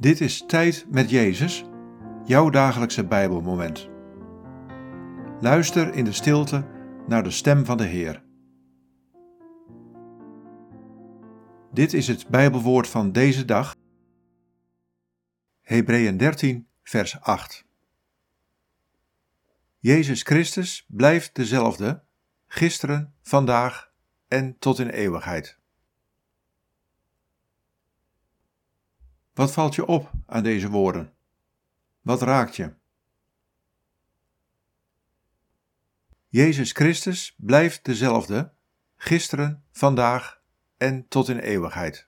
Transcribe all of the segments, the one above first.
Dit is Tijd met Jezus, jouw dagelijkse Bijbelmoment. Luister in de stilte naar de stem van de Heer. Dit is het Bijbelwoord van deze dag. Hebreeën 13, vers 8. Jezus Christus blijft dezelfde, gisteren, vandaag en tot in eeuwigheid. Wat valt je op aan deze woorden? Wat raakt je? Jezus Christus blijft dezelfde, gisteren, vandaag en tot in eeuwigheid.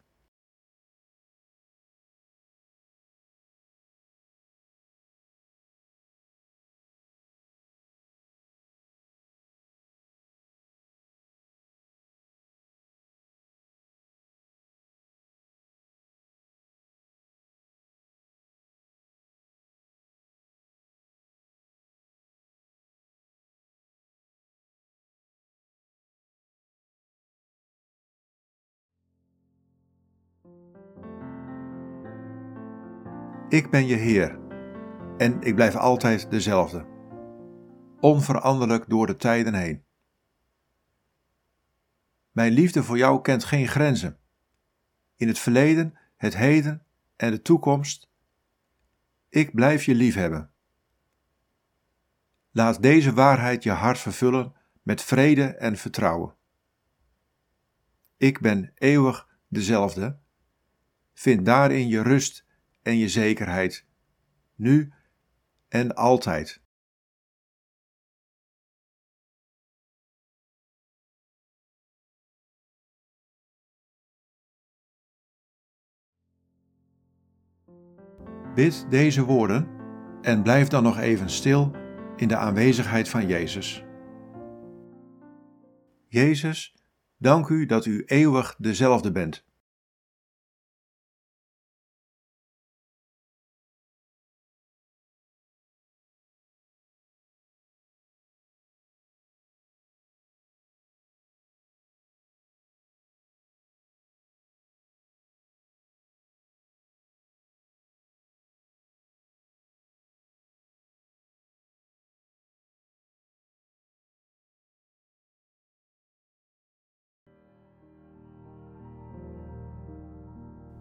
Ik ben je Heer en ik blijf altijd dezelfde, onveranderlijk door de tijden heen. Mijn liefde voor jou kent geen grenzen. In het verleden, het heden en de toekomst. Ik blijf je liefhebben. Laat deze waarheid je hart vervullen met vrede en vertrouwen. Ik ben eeuwig dezelfde. Vind daarin je rust en je zekerheid, nu en altijd. Bid deze woorden en blijf dan nog even stil in de aanwezigheid van Jezus. Jezus, dank u dat u eeuwig dezelfde bent.